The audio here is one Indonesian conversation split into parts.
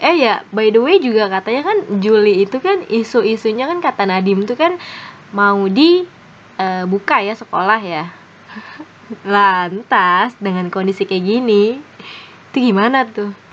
Eh ya, by the way juga katanya kan Juli itu kan isu-isunya kan kata Nadim tuh kan mau di eh, buka ya sekolah ya. Lantas dengan kondisi kayak gini, itu gimana tuh?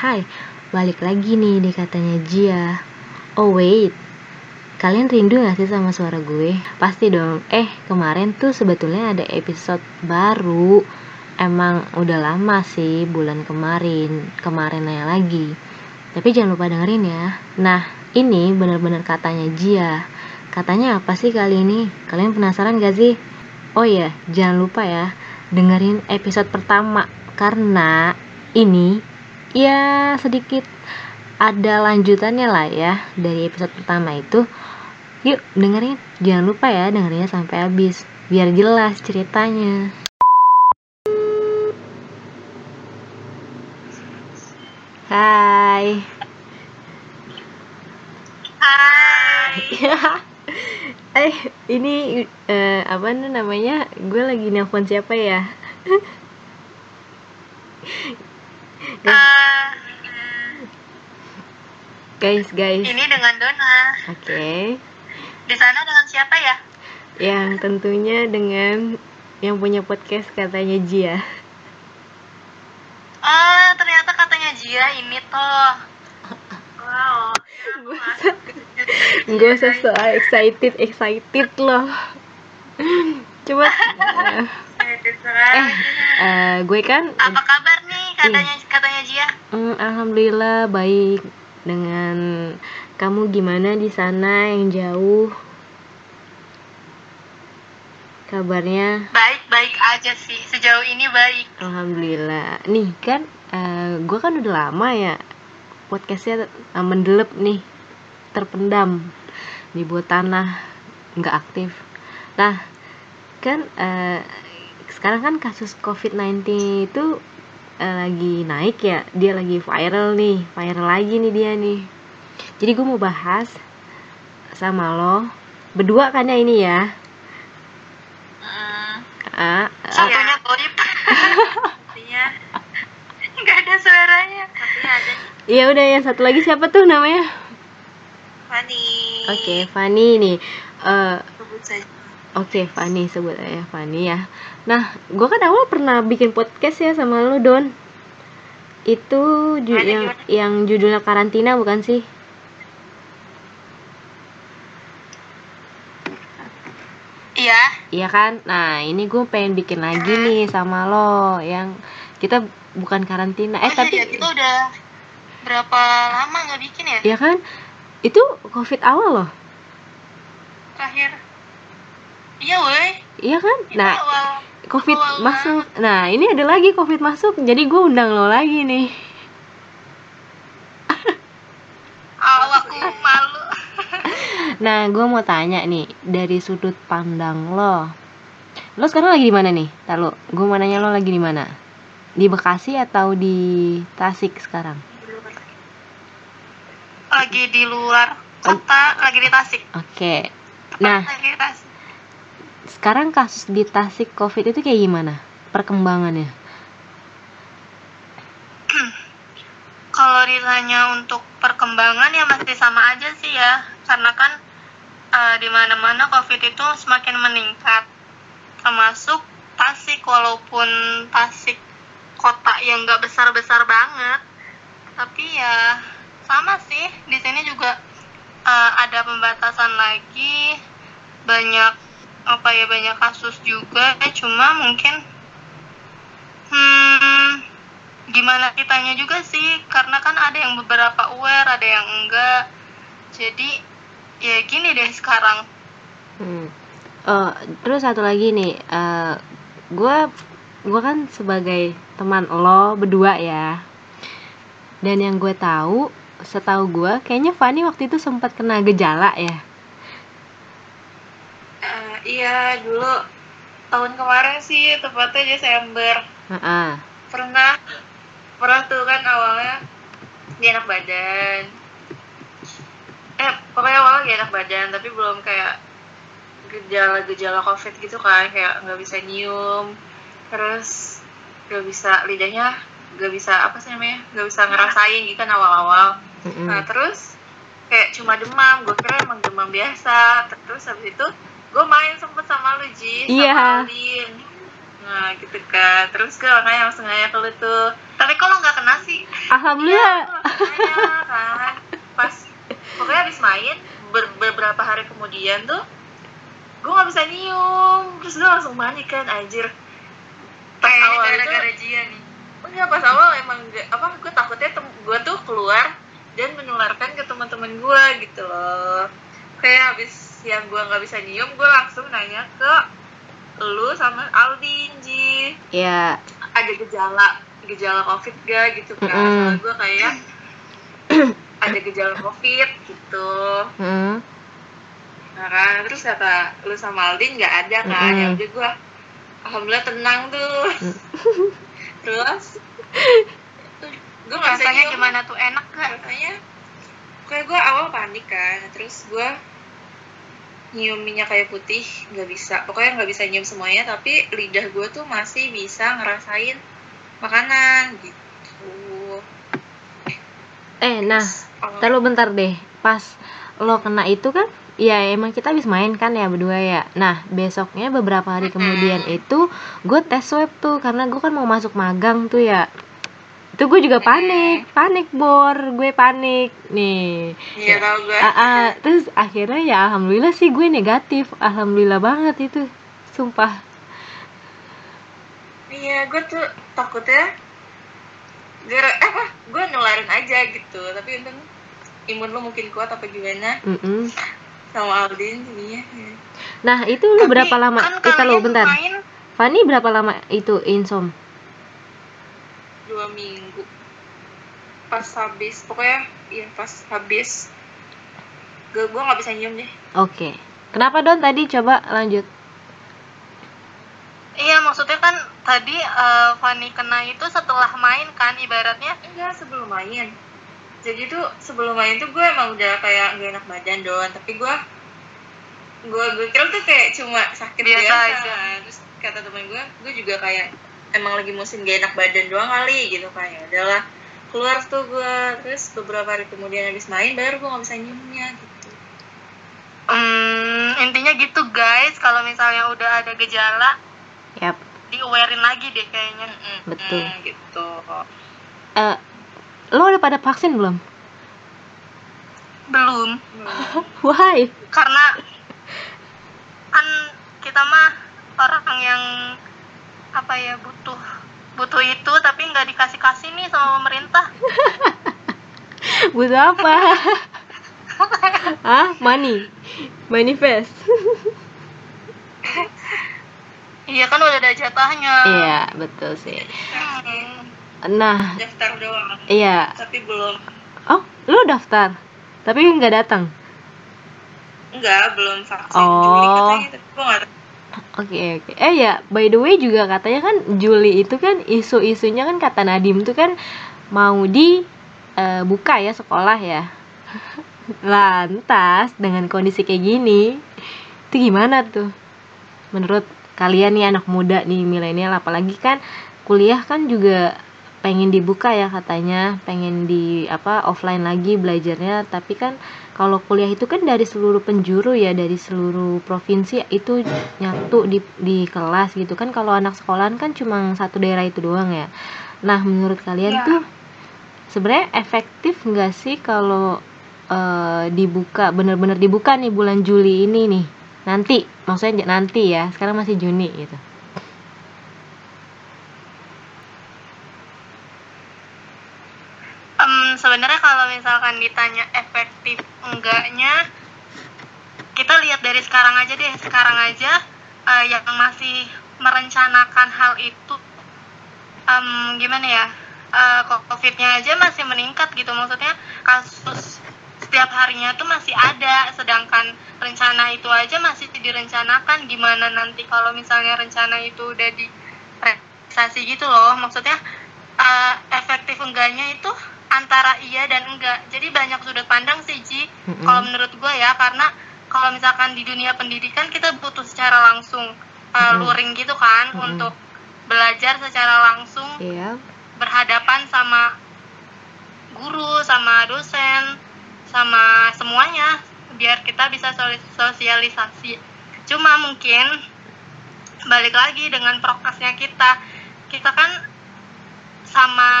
Hai, balik lagi nih di katanya Jia. Oh wait, kalian rindu gak sih sama suara gue? Pasti dong. Eh, kemarin tuh sebetulnya ada episode baru. Emang udah lama sih bulan kemarin, kemarinnya lagi. Tapi jangan lupa dengerin ya. Nah, ini bener-bener katanya Jia. Katanya apa sih kali ini? Kalian penasaran gak sih? Oh iya, jangan lupa ya dengerin episode pertama karena ini ya sedikit ada lanjutannya lah ya dari episode pertama itu. Yuk dengerin. Jangan lupa ya dengerinnya sampai habis biar jelas ceritanya. Hai. Hai. Eh ini eh, apa namanya? Gue lagi nelpon siapa ya Guys guys ini dengan Dona. oke Di sana dengan siapa ya? yang tentunya dengan yang punya podcast katanya Jia Oh, ternyata katanya Jia ini toh. Wow. Gak usah so excited excited loh coba eh, eh eh, gue kan Apa kabar nih katanya katanya Jia? mm, alhamdulillah baik dengan kamu gimana di sana yang jauh kabarnya Baik baik aja sih. Sejauh ini baik. Alhamdulillah. Nih kan, eh gue kan udah lama ya podcastnya eh, mendelep nih, terpendam di bawah tanah, nggak aktif. Nah, kan eh, sekarang kan kasus COVID-19 itu eh, lagi naik ya, dia lagi viral nih, viral lagi nih dia nih. Jadi gue mau bahas sama lo berdua kan ya ini ya. Hmm, Ah, ah, satunya goib. Artinya nggak ada suaranya. Artinya ada ya udah yang satu lagi siapa tuh namanya? Fani. Oke, Fani nih. Eh, Oke, Fani sebut aja Fani ya. Nah, gue kan awal pernah bikin podcast ya sama lu Don. Itu ju- yang gimana? yang judulnya karantina bukan sih? Iya. Iya kan? Nah, ini gue pengen bikin lagi nih sama lo yang kita bukan karantina. Eh, Oh, tapi iya, kita udah berapa lama nggak bikin ya? ya kan? Itu Covid awal loh. Terakhir. Iya, woi. Iya kan? Itu Nah, awal Covid awal masuk. Nah, ini ada lagi Covid masuk. Jadi gue undang lo lagi nih. aku malu. Nah, gue mau tanya nih dari sudut pandang lo. Lo sekarang lagi di mana nih? Tahu, gue mau nanya lo lagi di mana? Di Bekasi atau di Tasik sekarang? lagi di luar kota, lagi di Tasik. Oke. Nah, lagi di Tasik. Sekarang kasus di Tasik COVID itu kayak gimana? Perkembangannya? Kalau ditanya untuk perkembangan ya masih sama aja sih ya, karena kan eh, di mana-mana COVID itu semakin meningkat, termasuk Tasik walaupun Tasik kota yang nggak besar-besar banget, tapi ya sama sih. Di sini juga eh, ada pembatasan lagi, banyak apa ya banyak kasus juga, cuma mungkin hmm gimana kitanya juga sih. Karena kan ada yang beberapa aware ada yang enggak. Jadi ya gini deh sekarang. Hmm. Oh, terus satu lagi nih, gue gue kan sebagai teman lo berdua ya. dan yang gue tahu setahu gue kayaknya Fanny waktu itu sempat kena gejala ya. Uh, iya dulu tahun kemarin sih tepatnya Desember Heeh. pernah pernah tuh kan awalnya gak enak badan eh pokoknya awalnya gak enak badan tapi belum kayak gejala-gejala covid gitu kan kayak nggak bisa nyium terus nggak bisa lidahnya nggak bisa apa sih namanya nggak bisa ngerasain gitu kan awal-awal Mm-mm. Nah terus kayak cuma demam, gue kira emang demam biasa. Terus habis itu sama Iya. Aldin. Nah gitu kan, terus gue makanya langsung nanya ke lu tuh. Tapi kok lo nggak kena sih? Alhamdulillah Iya, nanya kan. Pas pokoknya habis main ber- beberapa hari kemudian tuh gue nggak bisa nyium terus gue langsung panik kan anjir pas awal itu Jia nih enggak pas awal emang gak, apa gue takutnya tem gue tuh keluar dan menularkan ke teman-teman gue gitu loh kayak habis yang gue nggak bisa nyium gue langsung nanya ke lu sama Aldin Ji ya ada gejala gejala covid gak gitu kan? Mm-mm. soalnya gue kayak ada gejala covid gitu. Mm. nah kan terus kata lu sama Aldin nggak ada kan? Mm-mm. ya udah gue alhamdulillah tenang tuh. Terus? Gue rasanya gimana tuh? Enak gak? rasanya kayak gue awal panik kan. Terus gue nyium minyak kayu putih nggak bisa. Pokoknya nggak bisa nyium semuanya tapi lidah gue tuh masih bisa ngerasain makanan gitu. Eh nah Awal- Ntar lu bentar deh, pas lo kena itu kan, ya emang kita habis main kan ya berdua ya. Nah besoknya beberapa hari kemudian itu gue tes swab tuh karena gue kan mau masuk magang tuh ya. Itu gue juga panik, panik bor, gue panik nih. iya tau gue Ah, ah, terus akhirnya ya alhamdulillah sih gue negatif, alhamdulillah banget itu, sumpah. iya gue tuh takutnya gara apa gue nularin aja gitu tapi untung imun lo mungkin kuat apa gimana Mm-mm. sama Aldin jadinya ya. Nah itu lu Tapi berapa lama? kan Kita lu kalian bentar. main Fani berapa lama itu insom? Dua minggu. Pas habis pokoknya iya pas habis gue gue nggak bisa nyium deh. Oke. Kenapa Don? Tadi coba lanjut? iya maksudnya kan tadi eh, Fanny kena itu setelah main kan ibaratnya? Enggak sebelum main. Jadi tuh sebelum main tuh gue emang udah kayak gak enak badan doang tapi gue gue gue kira tuh kayak cuma sakit Biasa biasa, aja. terus kata temen gue gue juga kayak emang lagi musim gak enak badan doang kali gitu kan ya udahlah keluar tuh gue terus beberapa hari kemudian habis main baru gue nggak bisa nyiumnya gitu Hmm, intinya gitu guys kalau misalnya udah ada gejala awarein lagi deh kayaknya Betul. Hmm, gitu Eh, lo udah pada vaksin belum? belum. Why? karena kan kita mah orang yang apa ya butuh butuh itu tapi nggak dikasih kasih nih sama pemerintah Butuh apa? ah, money. Manifest. iya kan udah ada jatahnya Iya, betul sih. Hmm. Nah, daftar doang iya. tapi belum Oh, lo daftar? Tapi nggak datang. enggak belum vaksin Oh. Juli katanya tapi gue nggak tahu. Oke oke. Eh ya, by the way juga katanya kan Juli itu kan isu-isunya kan kata Nadim tuh kan mau di eh, buka ya sekolah ya. Lantas dengan kondisi kayak gini, itu gimana tuh? Menurut kalian nih anak muda nih milenial apalagi kan kuliah kan juga pengen dibuka ya katanya, pengen di apa offline lagi belajarnya, tapi kan kalau kuliah itu kan dari seluruh penjuru ya dari seluruh provinsi itu nyatu di di kelas gitu. Kan kalau anak sekolahan kan cuma satu daerah itu doang ya. Nah menurut kalian Ya. tuh sebenarnya efektif nggak sih kalau eh, dibuka bener-bener dibuka nih bulan Juli ini nih? Nanti maksudnya nanti ya sekarang masih Juni gitu sebenarnya kalau misalkan ditanya efektif enggaknya kita lihat dari sekarang aja deh. Sekarang aja eh, yang masih merencanakan hal itu em, gimana ya uh, COVID-nya aja masih meningkat gitu. Maksudnya kasus setiap harinya tuh masih ada sedangkan rencana itu aja masih direncanakan. Gimana nanti kalau misalnya rencana itu udah di realisasi gitu loh. Maksudnya uh, efektif enggaknya itu antara iya dan enggak jadi banyak sudut pandang sih Ji mm-hmm. kalau menurut gue ya karena kalau misalkan di dunia pendidikan kita butuh secara langsung uh, mm-hmm. luring gitu kan mm-hmm. untuk belajar secara langsung yeah. berhadapan sama guru sama dosen sama semuanya biar kita bisa sosialisasi cuma mungkin balik lagi dengan prokesnya kita kita kan sama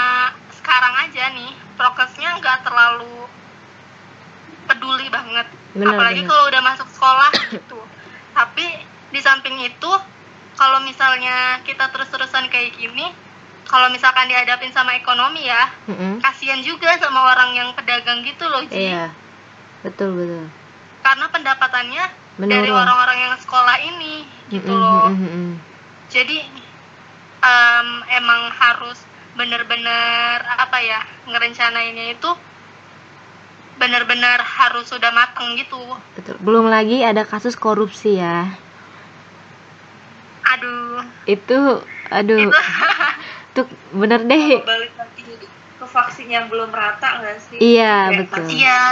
sekarang aja nih prokesnya nggak terlalu peduli banget bener, apalagi kalau udah masuk sekolah gitu tapi di samping itu kalau misalnya kita terus-terusan kayak gini kalau misalkan dihadapin sama ekonomi ya mm-hmm. kasihan juga sama orang yang pedagang gitu loh Ji. iya betul betul karena pendapatannya Menurut. dari orang-orang yang sekolah ini gitu mm-hmm. loh mm-hmm. jadi um, emang harus bener-bener apa ya ngerencanainnya itu benar-benar harus sudah matang gitu. Betul. Belum lagi ada kasus korupsi ya. Aduh. Itu aduh. Itu bener deh. Balik lagi ke vaksin yang belum rata nggak sih? Iya, betul. Iya.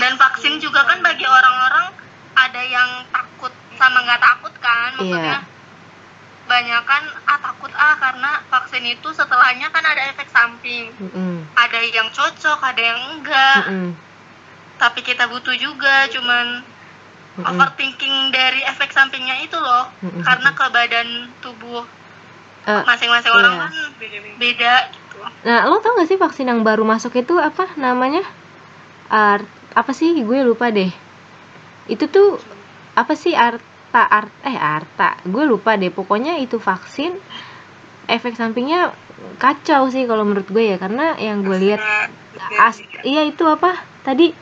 Dan vaksin juga kan bagi orang-orang ada yang takut sama nggak takut kan maksudnya. Iya banyak kan ah takut ah karena vaksin itu setelahnya kan ada efek samping mm -hmm. ada yang cocok ada yang enggak mm -hmm. tapi kita butuh juga cuman mm -hmm. overthinking dari efek sampingnya itu loh mm -hmm. karena ke badan tubuh eh, masing-masing uh, orang iya. kan beda gitu nah lo tau gak sih vaksin yang baru masuk itu apa namanya art apa sih gue lupa deh itu tuh apa sih art Arta Art eh Arta. Gue lupa deh pokoknya itu vaksin efek sampingnya kacau sih kalau menurut gue ya karena yang gue lihat as iya itu apa? Tadi?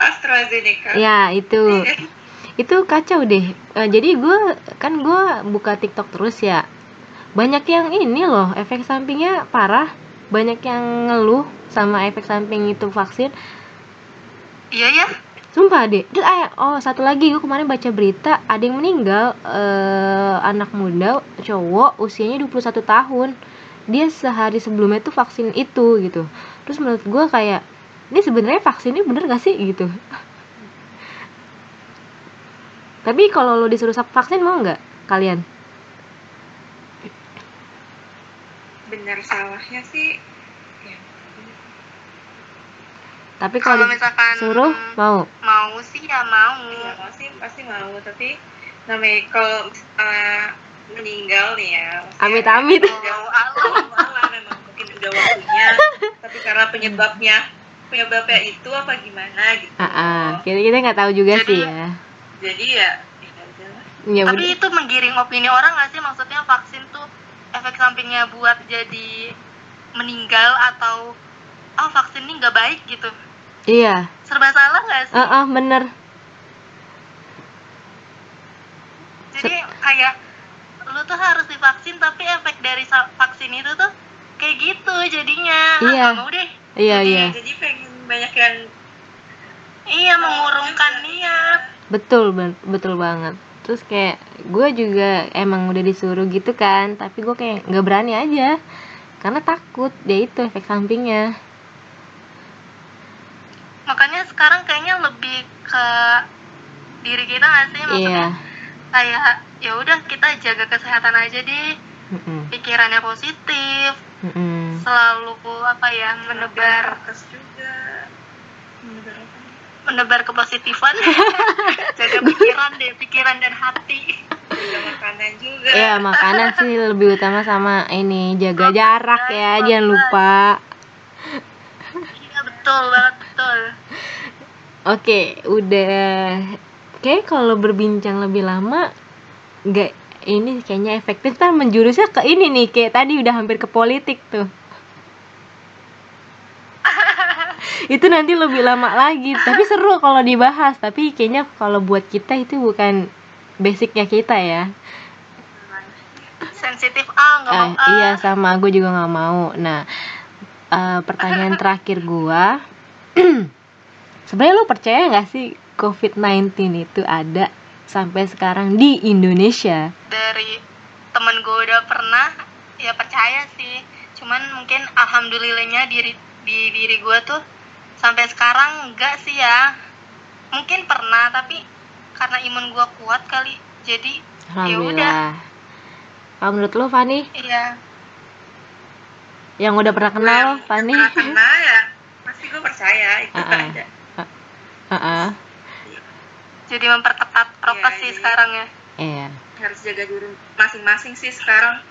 AstraZeneca. Ya itu. Itu kacau deh. Uh, jadi gue kan gue buka TikTok terus ya. Banyak yang ini loh efek sampingnya parah. Banyak yang ngeluh sama efek samping itu vaksin. Iya ya Sumpah deh. Terus ayah, oh satu lagi gue kemarin baca berita ada yang meninggal uh, anak muda cowok usianya 21 tahun. Dia sehari sebelumnya tuh vaksin itu gitu. Terus menurut gue kayak ini sebenarnya vaksin ini bener gak sih gitu. Tapi kalau lo disuruh vaksin mau nggak kalian? Bener salahnya sih tapi kalau, misalkan suruh mau? mau sih ya mau. Ya mau sih pasti mau. Tapi namanya kalau uh, meninggal nih ya amit amit jauh Allah memang mungkin udah waktunya. Tapi karena penyebabnya penyebabnya itu apa gimana gitu. Uh -uh. kita kita nggak tahu juga jadi, sih ya. jadi ya, ya, ya tapi bener. itu menggiring opini orang nggak sih? Maksudnya vaksin tuh efek sampingnya buat jadi meninggal atau oh vaksin ini nggak baik gitu Iya. Serba salah nggak sih? Uh, uh, bener. Jadi kayak lu tuh harus divaksin tapi efek dari vaksin itu tuh kayak gitu jadinya. Iya. Ah, mau deh. Iya jadi, iya. Jadi pengen banyak yang Iya mengurungkan niat. Betul betul banget. Terus kayak gue juga emang udah disuruh gitu kan, tapi gue kayak nggak berani aja karena takut dia itu efek sampingnya makanya sekarang kayaknya lebih ke diri kita nggak sih? Maksudnya yeah. kayak ya udah kita jaga kesehatan aja deh mm -mm. pikirannya positif. Mm -mm. selalu apa ya menebar juga. Menebar menebar kepositifan jaga pikiran deh pikiran dan hati. Jaga makanan juga. Ya makanan sih lebih utama sama ini jaga jarak ya jangan lupa. betul banget betul. Oke udah. Kayak kalau berbincang lebih lama nggak ini kayaknya efektif. Kan menjurusnya ke ini nih kayak tadi udah hampir ke politik tuh. Itu nanti lebih lama lagi. Tapi seru kalau dibahas. Tapi kayaknya kalau buat kita itu bukan basicnya kita ya. Sensitif. Ah nggak Eh, mau. Ah. iya sama. Gue juga nggak mau. Nah eh, pertanyaan terakhir gua sebenarnya lo percaya nggak sih COVID-19 itu ada sampai sekarang di Indonesia? Dari temen gue udah pernah ya percaya sih. Cuman mungkin alhamdulillahnya diri di diri gue tuh sampai sekarang enggak sih ya. Mungkin pernah tapi karena imun gue kuat kali jadi ya udah. Alhamdulillah. Kalau menurut lo Fani? Iya. Yang udah pernah kenal Fani? Pernah kena ya pasti gue percaya itu ah. ada Heeh. jadi memperketat prokes Iya, sih iya. sekarang ya. Iya. Harus jaga diri masing-masing sih sekarang.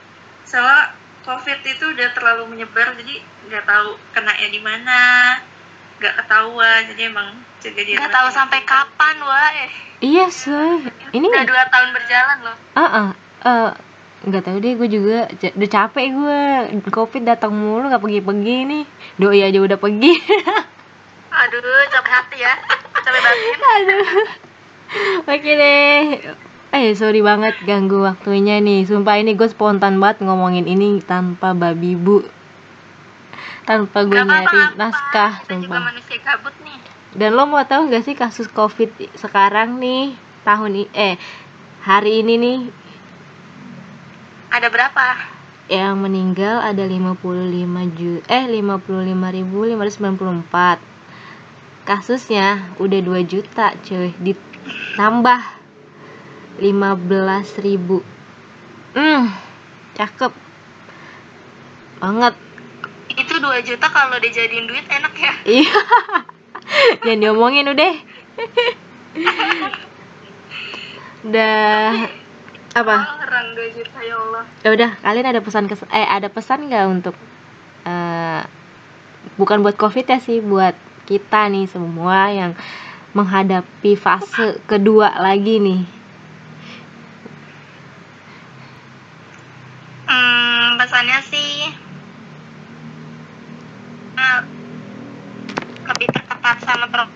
Soalnya covid itu udah terlalu menyebar jadi nggak tahu kenanya di mana nggak ketahuan. Jadi emang jaga diri nggak tahu sampai kapan wah. Eh iya sih. Ini udah dua tahun berjalan loh. Ah ah, eh, nggak tahu deh gue juga udah capek gue covid datang mulu nggak pergi-pergi nih. Doi aja udah pergi. Aduh capek hati ya. Capek batin. Aduh. Oke deh. Eh sorry banget ganggu waktunya nih. Sumpah ini gue spontan banget ngomongin ini tanpa babi bu. Tanpa gue Gak nyari naskah kita juga sumpah manusia gabut nih. Dan lo mau tahu nggak sih kasus covid sekarang nih? Tahun ini eh hari ini nih ada berapa? Yang meninggal ada 55 ju eh 55.594 kasusnya udah 2 juta cuy. Ditambah 15.000 hmm cakep. Banget. Itu 2 juta kalau dijadiin duit enak ya? Iya. Jangan diomongin udah. Udah apa? Orang 2 juta ya Allah. Ya udah kalian ada pesan kes eh ada pesan nggak untuk eh, bukan buat covid ya sih buat kita nih semua yang menghadapi fase kedua lagi nih? Hmm, pesannya sih eh, lebih terketat sama pro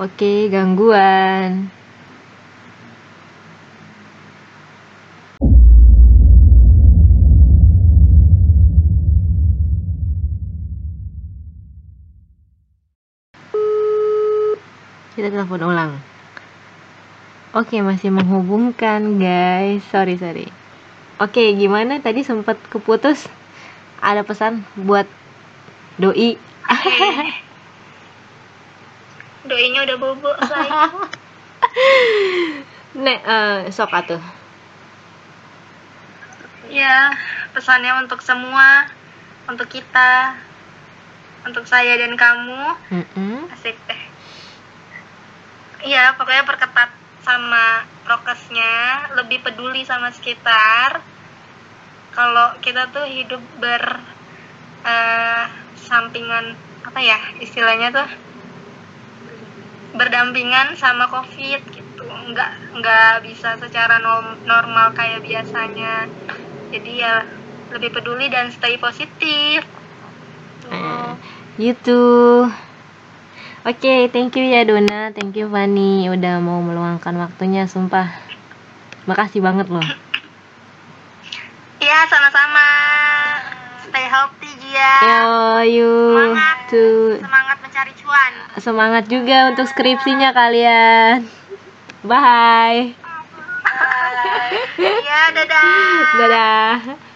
oke gangguan. Kita telepon ulang. Oke masih menghubungkan guys. Sorry sorry. Oke gimana? Tadi sempat keputus. Ada pesan buat doi doinya udah bobo Nek, eh, sok atuh. ya pesannya untuk semua untuk kita untuk saya dan kamu. Mm-mm. asik deh iya pokoknya perketat sama prokesnya lebih peduli sama sekitar. Kalau kita tuh hidup ber eh, sampingan apa ya istilahnya tuh berdampingan sama covid gitu nggak nggak bisa secara norm- normal kayak biasanya jadi ya lebih peduli dan stay positif gitu. Oke, thank you ya Dona, thank you Fani udah mau meluangkan waktunya, sumpah. Makasih banget loh. Iya, sama-sama. Stay healthy, Gia. Yo, you Semangat. tuh Semangat semangat juga untuk skripsinya kalian. Bye. Iya, dadah. Dadah.